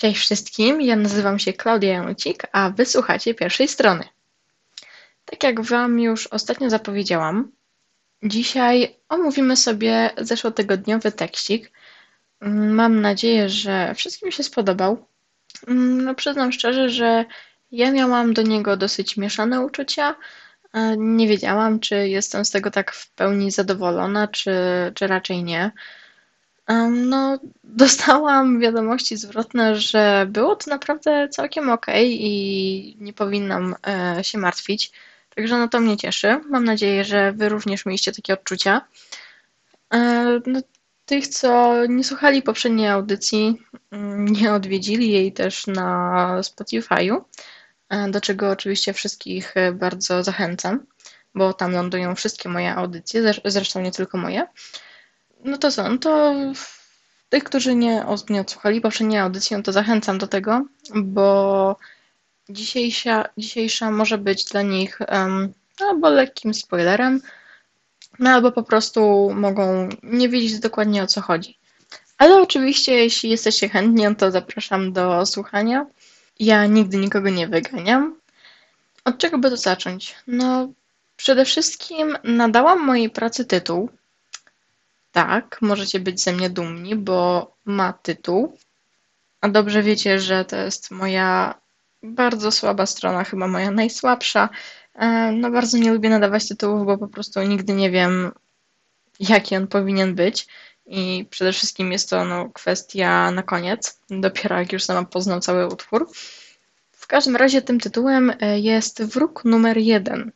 Cześć wszystkim, ja nazywam się Klaudia Janucik, a wysłuchacie pierwszej strony. Tak jak Wam już ostatnio zapowiedziałam, dzisiaj omówimy sobie zeszłotygodniowy tekścik. Mam nadzieję, że wszystkim się spodobał. No, przyznam szczerze, że ja miałam do niego dosyć mieszane uczucia. Nie wiedziałam, czy jestem z tego tak w pełni zadowolona, czy, czy raczej nie. No, dostałam wiadomości zwrotne, że było to naprawdę całkiem ok i nie powinnam e, się martwić. Także no to mnie cieszy. Mam nadzieję, że Wy również mieliście takie odczucia. E, no, tych, co nie słuchali poprzedniej audycji, mm, nie odwiedzili jej też na Spotify'u, e, do czego oczywiście wszystkich bardzo zachęcam, bo tam lądują wszystkie moje audycje, zresztą nie tylko moje. No to co, no to tych, którzy nie, nie odsłuchali poprzedniej audycji, no to zachęcam do tego, bo dzisiejsza, dzisiejsza może być dla nich um, albo lekkim spoilerem, no albo po prostu mogą nie wiedzieć dokładnie o co chodzi. Ale oczywiście, jeśli jesteście chętni, no to zapraszam do słuchania. Ja nigdy nikogo nie wyganiam. Od czego by to zacząć? No, przede wszystkim nadałam mojej pracy tytuł, tak, możecie być ze mnie dumni, bo ma tytuł. A dobrze wiecie, że to jest moja bardzo słaba strona, chyba moja najsłabsza. E, no bardzo nie lubię nadawać tytułów, bo po prostu nigdy nie wiem, jaki on powinien być. I przede wszystkim jest to no, kwestia na koniec, dopiero jak już sama poznam cały utwór. W każdym razie tym tytułem e, jest Wróg numer jeden.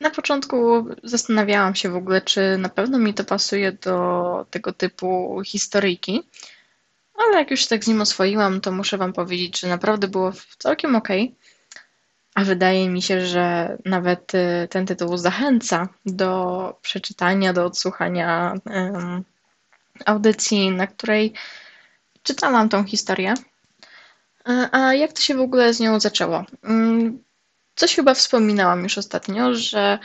Na początku zastanawiałam się w ogóle, czy na pewno mi to pasuje do tego typu historyjki, ale jak już tak z nim oswoiłam, to muszę Wam powiedzieć, że naprawdę było całkiem ok. A wydaje mi się, że nawet y, ten tytuł zachęca do przeczytania, do odsłuchania um, audycji, na której czytałam tą historię. A jak to się w ogóle z nią zaczęło? Coś chyba wspominałam już ostatnio, że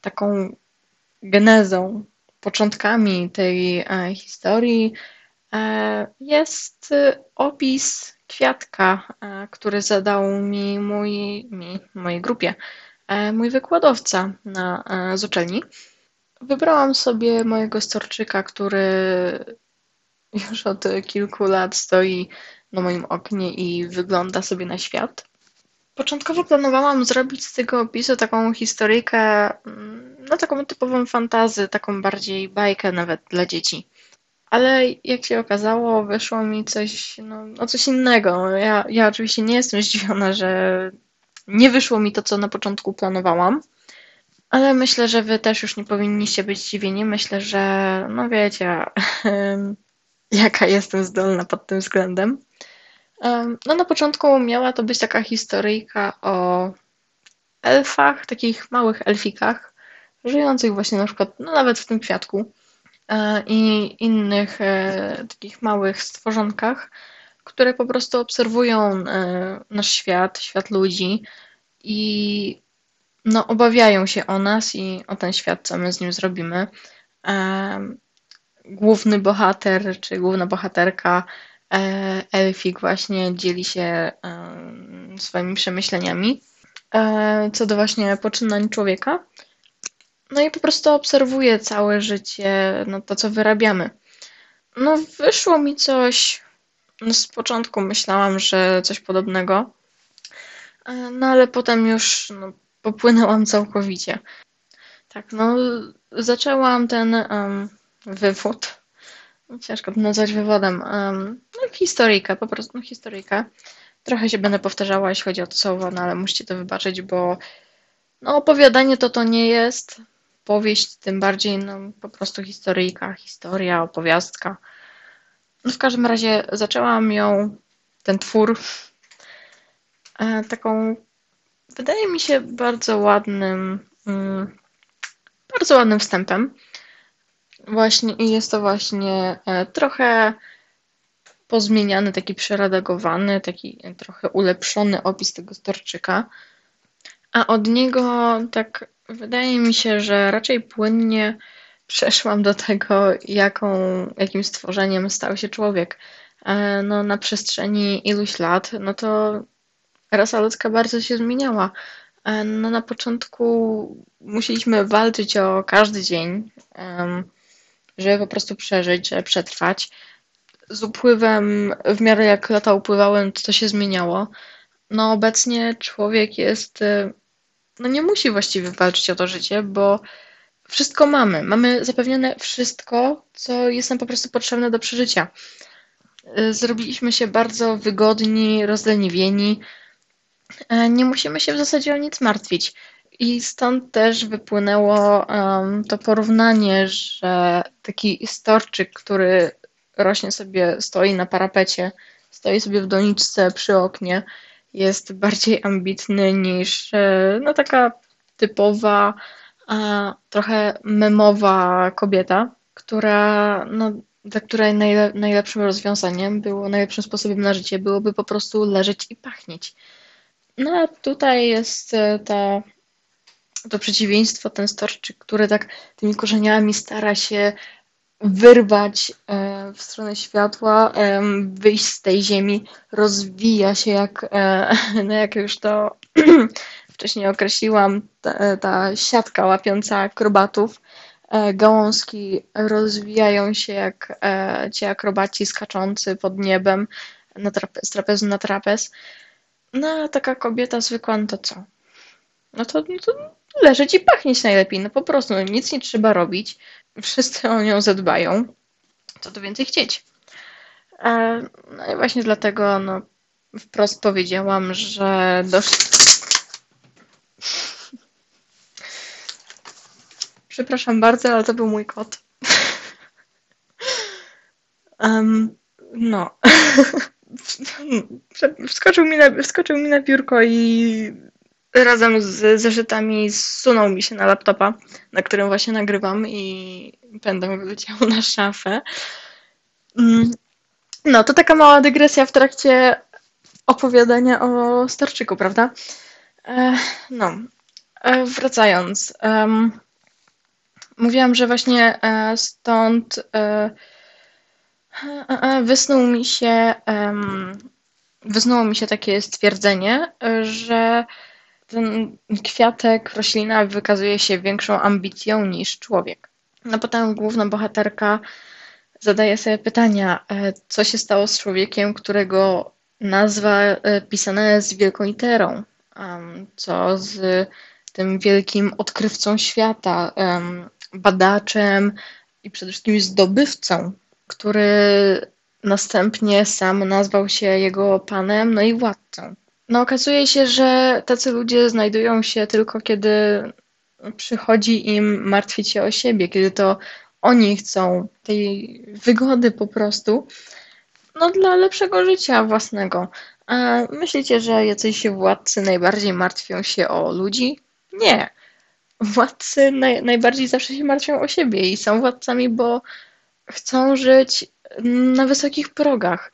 taką genezą, początkami tej e, historii e, jest opis kwiatka, e, który zadał mi mój, mi, mojej grupie, mój wykładowca na, z uczelni. Wybrałam sobie mojego storczyka, który już od kilku lat stoi na moim oknie i wygląda sobie na świat. Początkowo planowałam zrobić z tego opisu taką historyjkę, mm, no taką typową fantazy, taką bardziej bajkę nawet dla dzieci. Ale jak się okazało, wyszło mi coś, no, no coś innego. Ja, ja oczywiście nie jestem zdziwiona, że nie wyszło mi to, co na początku planowałam. Ale myślę, że wy też już nie powinniście być zdziwieni. Myślę, że no wiecie, jaka jestem zdolna pod tym względem. No na początku miała to być taka historyjka o elfach, takich małych elfikach, żyjących właśnie na przykład, no nawet w tym kwiatku e, i innych e, takich małych stworzonkach, które po prostu obserwują e, nasz świat, świat ludzi i no, obawiają się o nas i o ten świat, co my z nim zrobimy. Główny bohater czy główna bohaterka Elfik właśnie dzieli się swoimi przemyśleniami e, co do właśnie poczynań człowieka. No i po prostu obserwuję całe życie, no to co wyrabiamy. No wyszło mi coś, no z początku myślałam, że coś podobnego, e, no ale potem już no, popłynęłam całkowicie. Tak, no zaczęłam ten um, wywód ciężko to nazwać wywodem. Um, no, historyjka, po prostu no, historyjka. Trochę się będę powtarzała, jeśli chodzi o to słowo, no ale musicie to wybaczyć, bo no, opowiadanie to to nie jest. Powieść tym bardziej, no po prostu historyjka, historia, opowiastka. No, w każdym razie zaczęłam ją, ten twór, e, taką, wydaje mi się, bardzo ładnym, mm, bardzo ładnym wstępem. Właśnie i jest to właśnie e, trochę pozmieniany, taki przeredagowany, taki trochę ulepszony opis tego storczyka. A od niego tak wydaje mi się, że raczej płynnie przeszłam do tego, jaką, jakim stworzeniem stał się człowiek. e, no, na przestrzeni iluś lat, no to rasa ludzka bardzo się zmieniała. E, no, na początku musieliśmy walczyć o każdy dzień, żeby po prostu przeżyć, żeby przetrwać. Z upływem, w miarę jak lata upływały, to się zmieniało. No, obecnie człowiek jest, e, no nie musi właściwie walczyć o to życie, bo wszystko mamy. Mamy zapewnione wszystko, co jest nam po prostu potrzebne do przeżycia. E, zrobiliśmy się bardzo wygodni, rozleniwieni. E, nie musimy się w zasadzie o nic martwić. I stąd też wypłynęło um, to porównanie, że taki storczyk, który rośnie sobie, stoi na parapecie, stoi sobie w doniczce przy oknie, jest bardziej ambitny niż e, no, taka typowa, trochę memowa kobieta, która, no, dla której najle najlepszym rozwiązaniem było, najlepszym sposobem na życie byłoby po prostu leżeć i pachnieć. No a tutaj jest e, ta, to przeciwieństwo, ten storczyk, który tak tymi korzeniami stara się wyrwać e, w stronę światła, wyjść z tej ziemi, rozwija się jak, e, no jak już to wcześniej określiłam, ta, ta siatka łapiąca akrobatów. E, gałązki rozwijają się jak ci akrobaci skaczący pod niebem na trape, z trapezu na trapez. No a taka kobieta zwykła, no to co? No to, no to leżeć i pachnieć najlepiej. No po prostu, nic nie trzeba robić wszyscy o nią zadbają, co tu więcej chcieć. E, no i właśnie dlatego no, wprost powiedziałam, że doszli. Przepraszam bardzo, ale to był mój kot. Um, no. Wskoczył mi, na, wskoczył mi na biurko i razem z zeszytami zsunął mi się na laptopa, na którym właśnie nagrywam i pędem wyleciał na szafę. Mm. No, to taka mała dygresja w trakcie opowiadania o Starczyku, prawda? E, no, e, wracając. Mówiłam, że właśnie e, stąd wysnuł mi się, wysnuło mi się takie stwierdzenie, że ten kwiatek, roślina wykazuje się większą ambicją niż człowiek. No potem główna bohaterka zadaje sobie pytania, e, co się stało z człowiekiem, którego nazwa e, pisana jest wielką literą, co z tym wielkim odkrywcą świata, badaczem i przede wszystkim zdobywcą, który następnie sam nazwał się jego panem, no i władcą. No okazuje się, że tacy ludzie znajdują się tylko kiedy przychodzi im martwić się o siebie, kiedy to oni chcą tej wygody po prostu, no dla lepszego życia własnego. A myślicie, że jacyś władcy najbardziej martwią się o ludzi? Nie. Władcy naj, najbardziej zawsze się martwią o siebie i są władcami, bo chcą żyć na wysokich progach.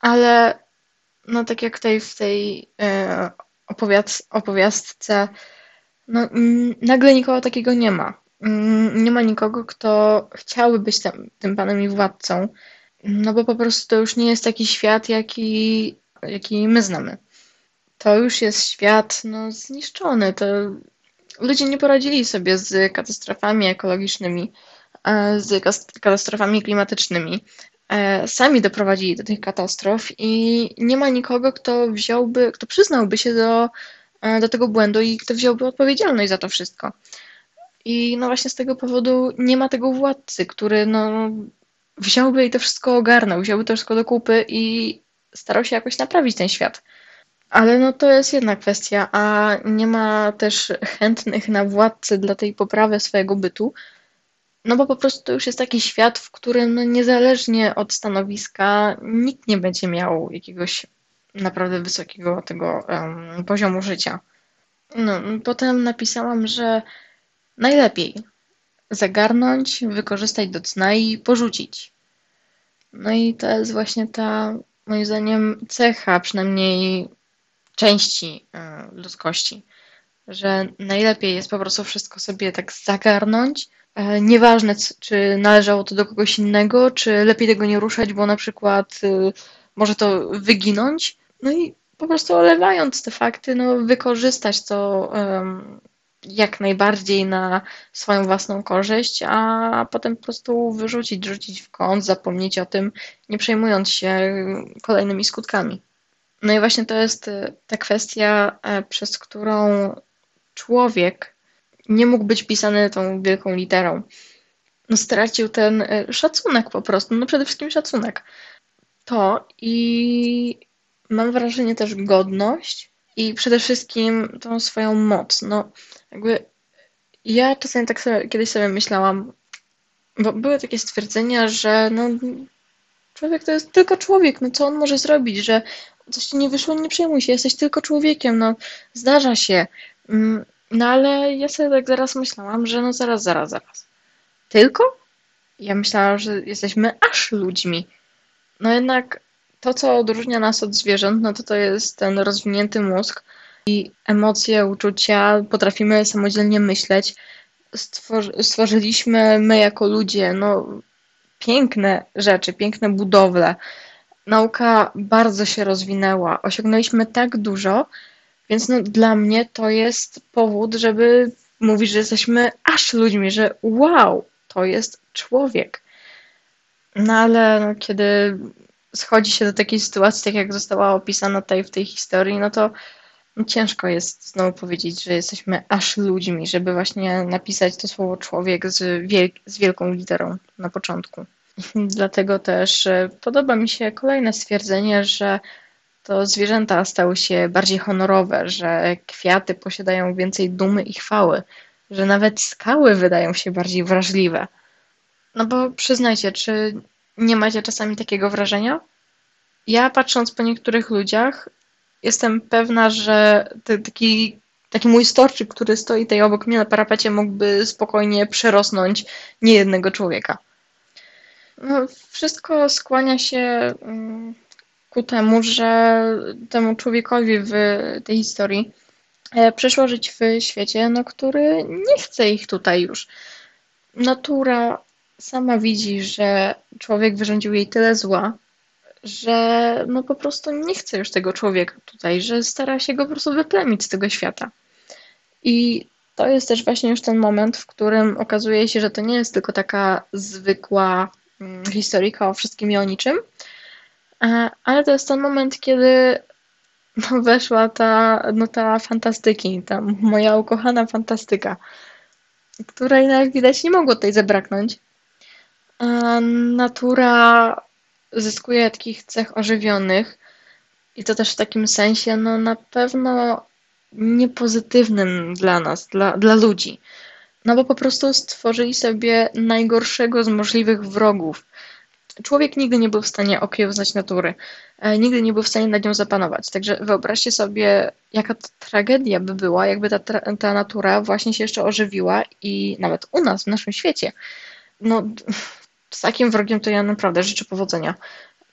Ale no tak jak tutaj w tej e, opowiad opowiastce, no nagle nikogo takiego nie ma. Nie ma nikogo, kto chciałby być tam, tym panem i władcą, no bo po prostu to już nie jest taki świat, jaki, jaki my znamy. To już jest świat no, zniszczony. To ludzie nie poradzili sobie z katastrofami ekologicznymi, e, z katastrofami klimatycznymi. E, sami doprowadzili do tych katastrof i nie ma nikogo, kto wziąłby, kto przyznałby się do, e, do tego błędu i kto wziąłby odpowiedzialność za to wszystko. I no właśnie z tego powodu nie ma tego władcy, który no wziąłby i to wszystko ogarnął, wziąłby to wszystko do kupy i starał się jakoś naprawić ten świat. Ale no to jest jedna kwestia, a nie ma też chętnych na władcy dla tej poprawy swojego bytu, no bo po prostu to już jest taki świat, w którym no niezależnie od stanowiska nikt nie będzie miał jakiegoś naprawdę wysokiego tego um, poziomu życia. No, potem napisałam, że najlepiej zagarnąć, wykorzystać do cna i porzucić. No i to jest właśnie ta, moim zdaniem, cecha, przynajmniej części y, ludzkości, że najlepiej jest po prostu wszystko sobie tak zagarnąć, E, nieważne, czy należało to do kogoś innego, czy lepiej tego nie ruszać, bo na przykład y, może to wyginąć. No i po prostu olewając te fakty, no wykorzystać to jak najbardziej na swoją własną korzyść, a potem po prostu wyrzucić, rzucić w kąt, zapomnieć o tym, nie przejmując się kolejnymi skutkami. No i właśnie to jest y, ta kwestia, e, przez którą człowiek nie mógł być pisany tą wielką literą. No, stracił ten y, szacunek po prostu, no przede wszystkim szacunek. To i mam wrażenie też godność i przede wszystkim tą swoją moc. No, jakby ja czasami tak sobie, kiedyś sobie myślałam, bo były takie stwierdzenia, że no, człowiek to jest tylko człowiek, no co on może zrobić, że coś ci nie wyszło, nie przejmuj się, jesteś tylko człowiekiem, no zdarza się. No ale ja sobie tak zaraz myślałam, że no zaraz, zaraz, zaraz. Tylko? Ja myślałam, że jesteśmy aż ludźmi. No jednak to, co odróżnia nas od zwierząt, no to to jest ten rozwinięty mózg i emocje, uczucia, potrafimy samodzielnie myśleć. stworzyliśmy my jako ludzie, no piękne rzeczy, piękne budowle. Nauka bardzo się rozwinęła. Osiągnęliśmy tak dużo, więc no, dla mnie to jest powód, żeby mówić, że jesteśmy aż ludźmi, że wow, to jest człowiek. No ale no, kiedy schodzi się do takiej sytuacji, tak jak została opisana tutaj w tej historii, no to ciężko jest znowu powiedzieć, że jesteśmy aż ludźmi, żeby właśnie napisać to słowo człowiek z, wiel z wielką literą na początku. Dlatego też e, podoba mi się kolejne stwierdzenie, że to zwierzęta stały się bardziej honorowe, że kwiaty posiadają więcej dumy i chwały, że nawet skały wydają się bardziej wrażliwe. No bo przyznajcie, czy nie macie czasami takiego wrażenia? Ja patrząc po niektórych ludziach, jestem pewna, że taki, taki mój storczyk, który stoi tutaj obok mnie na parapecie, mógłby spokojnie przerosnąć niejednego człowieka. No, wszystko skłania się mm, ku temu, że temu człowiekowi w tej historii e, przyszło żyć w świecie, no, który nie chce ich tutaj już. Natura sama widzi, że człowiek wyrządził jej tyle zła, że no po prostu nie chce już tego człowieka tutaj, że stara się go po prostu wyplemić z tego świata. I to jest też właśnie już ten moment, w którym okazuje się, że to nie jest tylko taka zwykła mm, historyjka o wszystkim i o niczym, ale to jest ten moment, kiedy no, weszła ta, no, ta fantastyki, ta moja ukochana fantastyka, której, no, jak widać, nie mogło tutaj zabraknąć. E, natura zyskuje takich cech ożywionych i to też w takim sensie, no na pewno niepozytywnym dla nas, dla, dla ludzi. No bo po prostu stworzyli sobie najgorszego z możliwych wrogów. Człowiek nigdy nie był w stanie okiełznać natury, e, nigdy nie był w stanie nad nią zapanować. Także wyobraźcie sobie, jaka tragedia by była, jakby ta, ta natura właśnie się jeszcze ożywiła i nawet u nas, w naszym świecie. No, z takim wrogiem to ja naprawdę życzę powodzenia.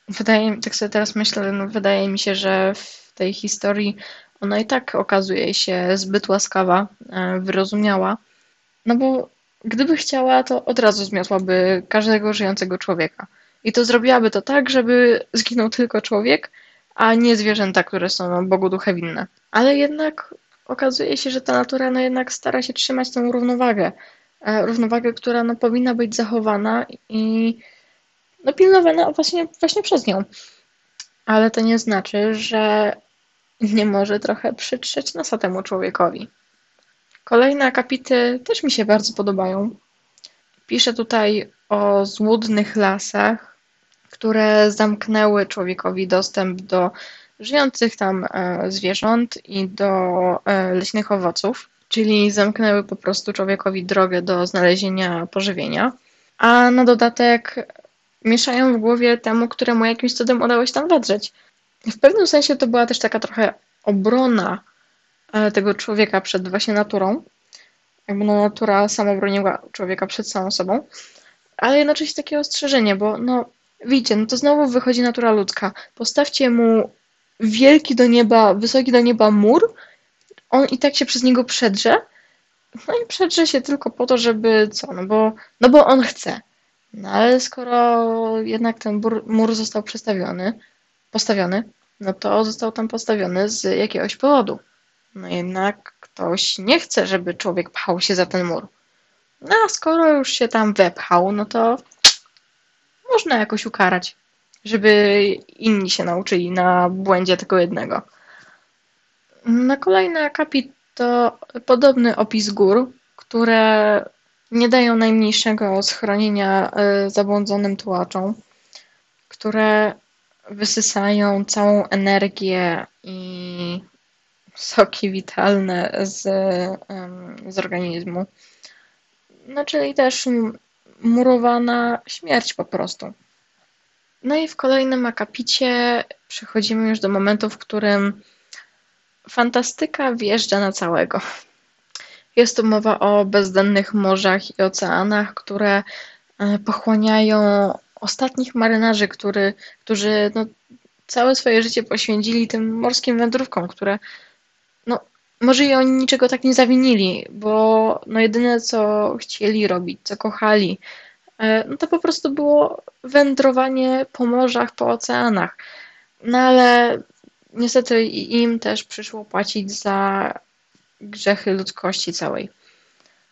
Wydaje tak sobie teraz myślę, no wydaje mi się, że w tej historii ona i tak okazuje się zbyt łaskawa, e, wyrozumiała. No bo gdyby chciała, to od razu zmiotłaby każdego żyjącego człowieka. I to zrobiłaby to tak, żeby zginął tylko człowiek, a nie zwierzęta, które są no, Bogu duche winne. Ale jednak okazuje się, że ta natura no jednak stara się trzymać tą równowagę. E, równowagę, która no, powinna być zachowana i no, pilnowana właśnie, właśnie przez nią. Ale to nie znaczy, że nie może trochę przytrzeć nosa temu człowiekowi. Kolejne akapity też mi się bardzo podobają. Pisze tutaj o złudnych lasach, które zamknęły człowiekowi dostęp do żyjących tam e, zwierząt i do e, leśnych owoców czyli zamknęły po prostu człowiekowi drogę do znalezienia pożywienia, a na dodatek mieszają w głowie temu, któremu jakimś cudem udało się tam wedrzeć. W pewnym sensie to była też taka trochę obrona e, tego człowieka przed właśnie naturą. Jakby no, natura sama broniła człowieka przed samą sobą, ale jednocześnie takie ostrzeżenie, bo no widzicie, no to znowu wychodzi natura ludzka. Postawcie mu wielki do nieba, wysoki do nieba mur, on i tak się przez niego przedrze, No i przedrze się tylko po to, żeby co, no bo, no bo on chce. No ale skoro jednak ten bur, mur został przestawiony, postawiony, no to został tam postawiony z jakiegoś powodu. No jednak ktoś nie chce, żeby człowiek pchał się za ten mur. No a skoro już się tam wepchał, no to można jakoś ukarać, żeby inni się nauczyli na błędzie tego jednego. Na kolejny akapit to podobny opis gór, które nie dają najmniejszego schronienia e, zabłądzonym tułaczom, które wysysają całą energię i soki witalne z, z organizmu. No, czyli też murowana śmierć po prostu. No i w kolejnym akapicie przechodzimy już do momentu, w którym fantastyka wjeżdża na całego. Jest tu mowa o bezdennych morzach i oceanach, które e, pochłaniają ostatnich marynarzy, który, którzy no, całe swoje życie poświęcili tym morskim wędrówkom, które może i oni niczego tak nie zawinili, bo no jedyne co chcieli robić, co kochali, e, no to po prostu było wędrowanie po morzach, po oceanach. No ale niestety im też przyszło płacić za grzechy ludzkości całej.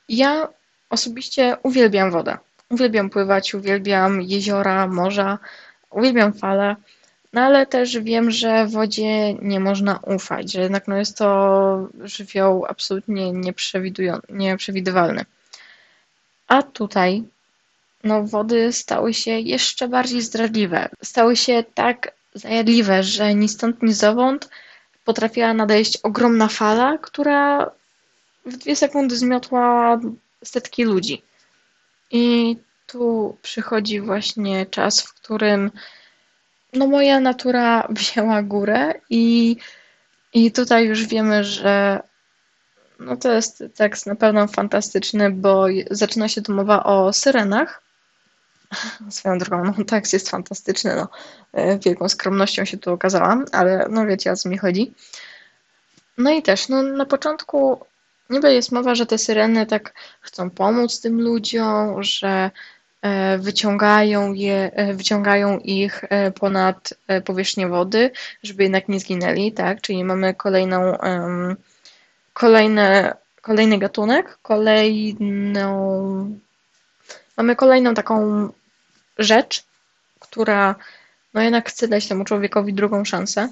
Ja osobiście uwielbiam wodę. Uwielbiam pływać, uwielbiam jeziora, morza, uwielbiam fale, no ale też wiem, że wodzie nie można ufać, że jednak no jest to żywioł absolutnie nieprzewidywalny. A tutaj no, wody stały się jeszcze bardziej zdradliwe. Stały się tak zajadliwe, że ni stąd, ni zowąd potrafiła nadejść ogromna fala, która w dwie sekundy zmiotła setki ludzi. I tu przychodzi właśnie czas, w którym no moja natura wzięła górę i, i tutaj już wiemy, że no to jest tekst na pewno fantastyczny, bo zaczyna się tu mowa o syrenach. Swoją drogą, no tekst jest fantastyczny, no. E, wielką skromnością się tu okazałam, ale no wiecie o co mi chodzi. No i też, no na początku niby jest mowa, że te syreny tak chcą pomóc tym ludziom, że wyciągają, je, e, wyciągają ich e, ponad powierzchnię wody, żeby jednak nie zginęli, tak? Czyli mamy kolejną, kolejne, kolejny gatunek, kolejną, mamy kolejną taką rzecz, która no jednak chce dać temu człowiekowi drugą szansę.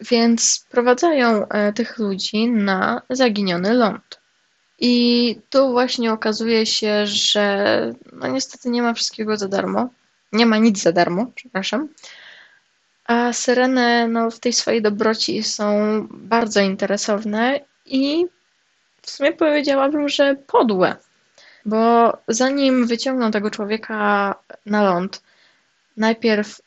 Więc sprowadzają tych ludzi na zaginiony ląd. I tu właśnie okazuje się, że no niestety nie ma wszystkiego za darmo. Nie ma nic za darmo, przepraszam. A syreny no, w tej swojej dobroci są bardzo interesowne i w sumie powiedziałabym, że podłe. Bo zanim wyciągną tego człowieka na ląd, najpierw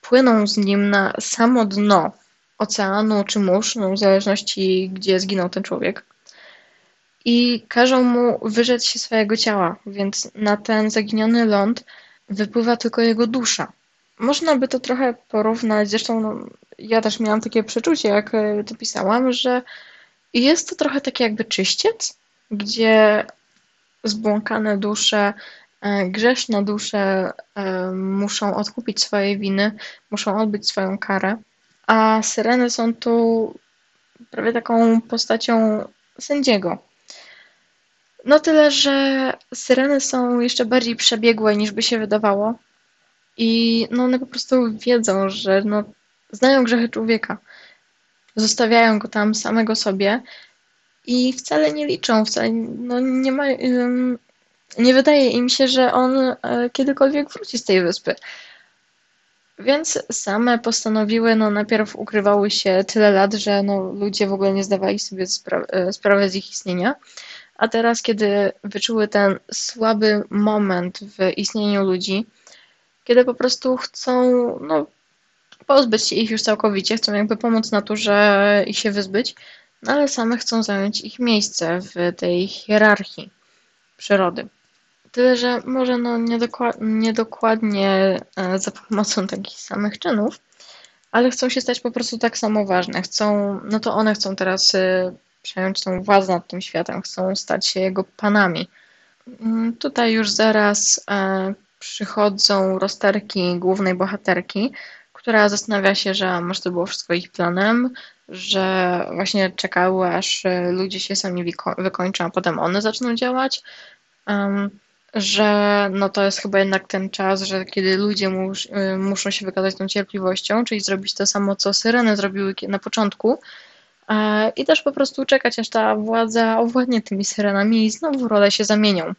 płyną z nim na samo dno oceanu czy mórz, no w zależności gdzie zginął ten człowiek i każą mu wyrzec się swojego ciała, więc na ten zaginiony ląd wypływa tylko jego dusza. Można by to trochę porównać, zresztą no, ja też miałam takie przeczucie, jak e, to pisałam, że jest to trochę takie jakby czyściec, gdzie zbłąkane dusze, e, grzeszne dusze e, muszą odkupić swoje winy, muszą odbyć swoją karę, a syreny są tu prawie taką postacią sędziego, no tyle, że syreny są jeszcze bardziej przebiegłe niż by się wydawało. I no one po prostu wiedzą, że no, znają grzechy człowieka. Zostawiają go tam samego sobie i wcale nie liczą, wcale no, nie ma, nie wydaje im się, że on e, kiedykolwiek wróci z tej wyspy. Więc same postanowiły, no najpierw ukrywały się tyle lat, że no, ludzie w ogóle nie zdawali sobie spra e, sprawy z ich istnienia. A teraz, kiedy wyczuły ten słaby moment w istnieniu ludzi, kiedy po prostu chcą no, pozbyć się ich już całkowicie, chcą jakby pomóc naturze i się wyzbyć, no ale same chcą zająć ich miejsce w tej hierarchii przyrody. Tyle, że może no niedokładnie e, za pomocą takich samych czynów, ale chcą się stać po prostu tak samo ważne. Chcą, no to one chcą teraz e, przejąć tą władzę nad tym światem, chcą stać się jego panami. Mm, tutaj już zaraz e, przychodzą rozterki głównej bohaterki, która zastanawia się, że może to było wszystko ich planem, że właśnie czekały, aż ludzie się sami wykończą, a potem one zaczną działać. Że no to jest chyba jednak ten czas, że kiedy ludzie mus, y, muszą się wykazać tą cierpliwością, czyli zrobić to samo, co syreny zrobiły na początku e, i też po prostu czekać, aż ta władza owładnie tymi syrenami i znowu role się zamienią.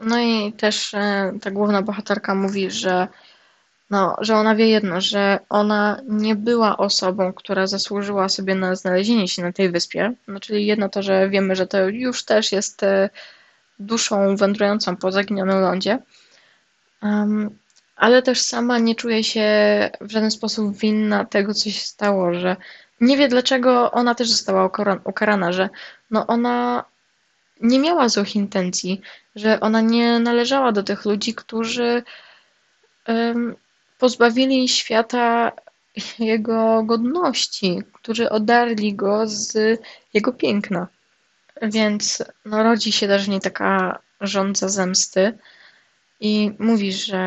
No i też e, ta główna bohaterka mówi, że no, że ona wie jedno, że ona nie była osobą, która zasłużyła sobie na znalezienie się na tej wyspie. No, czyli jedno to, że wiemy, że to już też jest e, duszą wędrującą po zaginionym lądzie. Um, ale też sama nie czuje się w żaden sposób winna tego, co się stało, że nie wie, dlaczego ona też została ukarana, że no ona nie miała złych intencji, że ona nie należała do tych ludzi, którzy um, pozbawili świata jego godności, którzy odarli go z jego piękna. Więc no, rodzi się też w niej taka żądza zemsty i mówi, że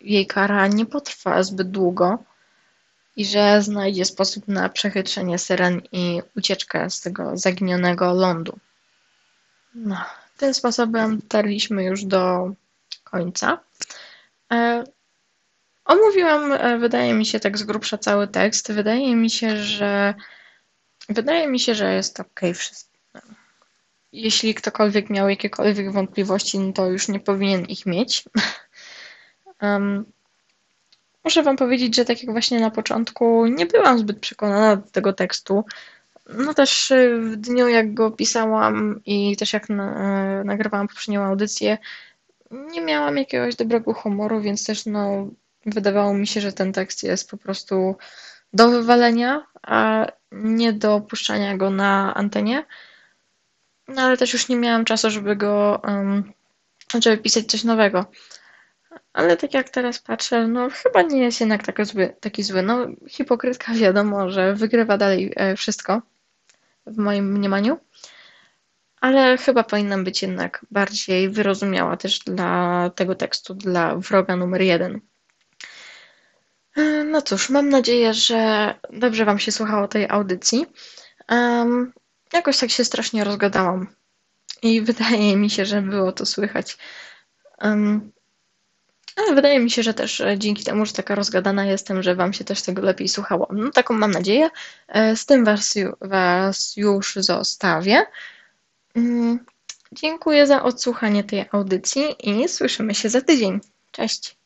jej kara nie potrwa zbyt długo i że znajdzie sposób na przechytrzenie syren i ucieczkę z tego zaginionego lądu. No, tym sposobem dotarliśmy już do końca. E, omówiłam, e, wydaje mi się, tak z grubsza cały tekst. Wydaje mi się, że wydaje mi się, że jest ok wszystko jeśli ktokolwiek miał jakiekolwiek wątpliwości, no to już nie powinien ich mieć. um, muszę Wam powiedzieć, że tak jak właśnie na początku, nie byłam zbyt przekonana do tego tekstu. No też y, w dniu, jak go pisałam i też jak na, e, nagrywałam poprzednią audycję, nie miałam jakiegoś dobrego humoru, więc też no, wydawało mi się, że ten tekst jest po prostu do wywalenia, a nie do puszczania go na antenie. No ale też już nie miałam czasu, żeby go, um, żeby pisać coś nowego. Ale tak jak teraz patrzę, no chyba nie jest jednak taki zły. Taki zły. No hipokrytka wiadomo, że wygrywa dalej e, wszystko w moim mniemaniu. Ale chyba powinnam być jednak bardziej wyrozumiała też dla tego tekstu, dla wroga numer jeden. E, no cóż, mam nadzieję, że dobrze Wam się słuchało tej audycji. Um, Jakoś tak się strasznie rozgadałam. I wydaje mi się, że było to słychać. Um, ale wydaje mi się, że też e, dzięki temu, że taka rozgadana jestem, że Wam się też tego lepiej słuchało. No taką mam nadzieję. E, z tym Was, was już zostawię. Um, dziękuję za odsłuchanie tej audycji i słyszymy się za tydzień. Cześć.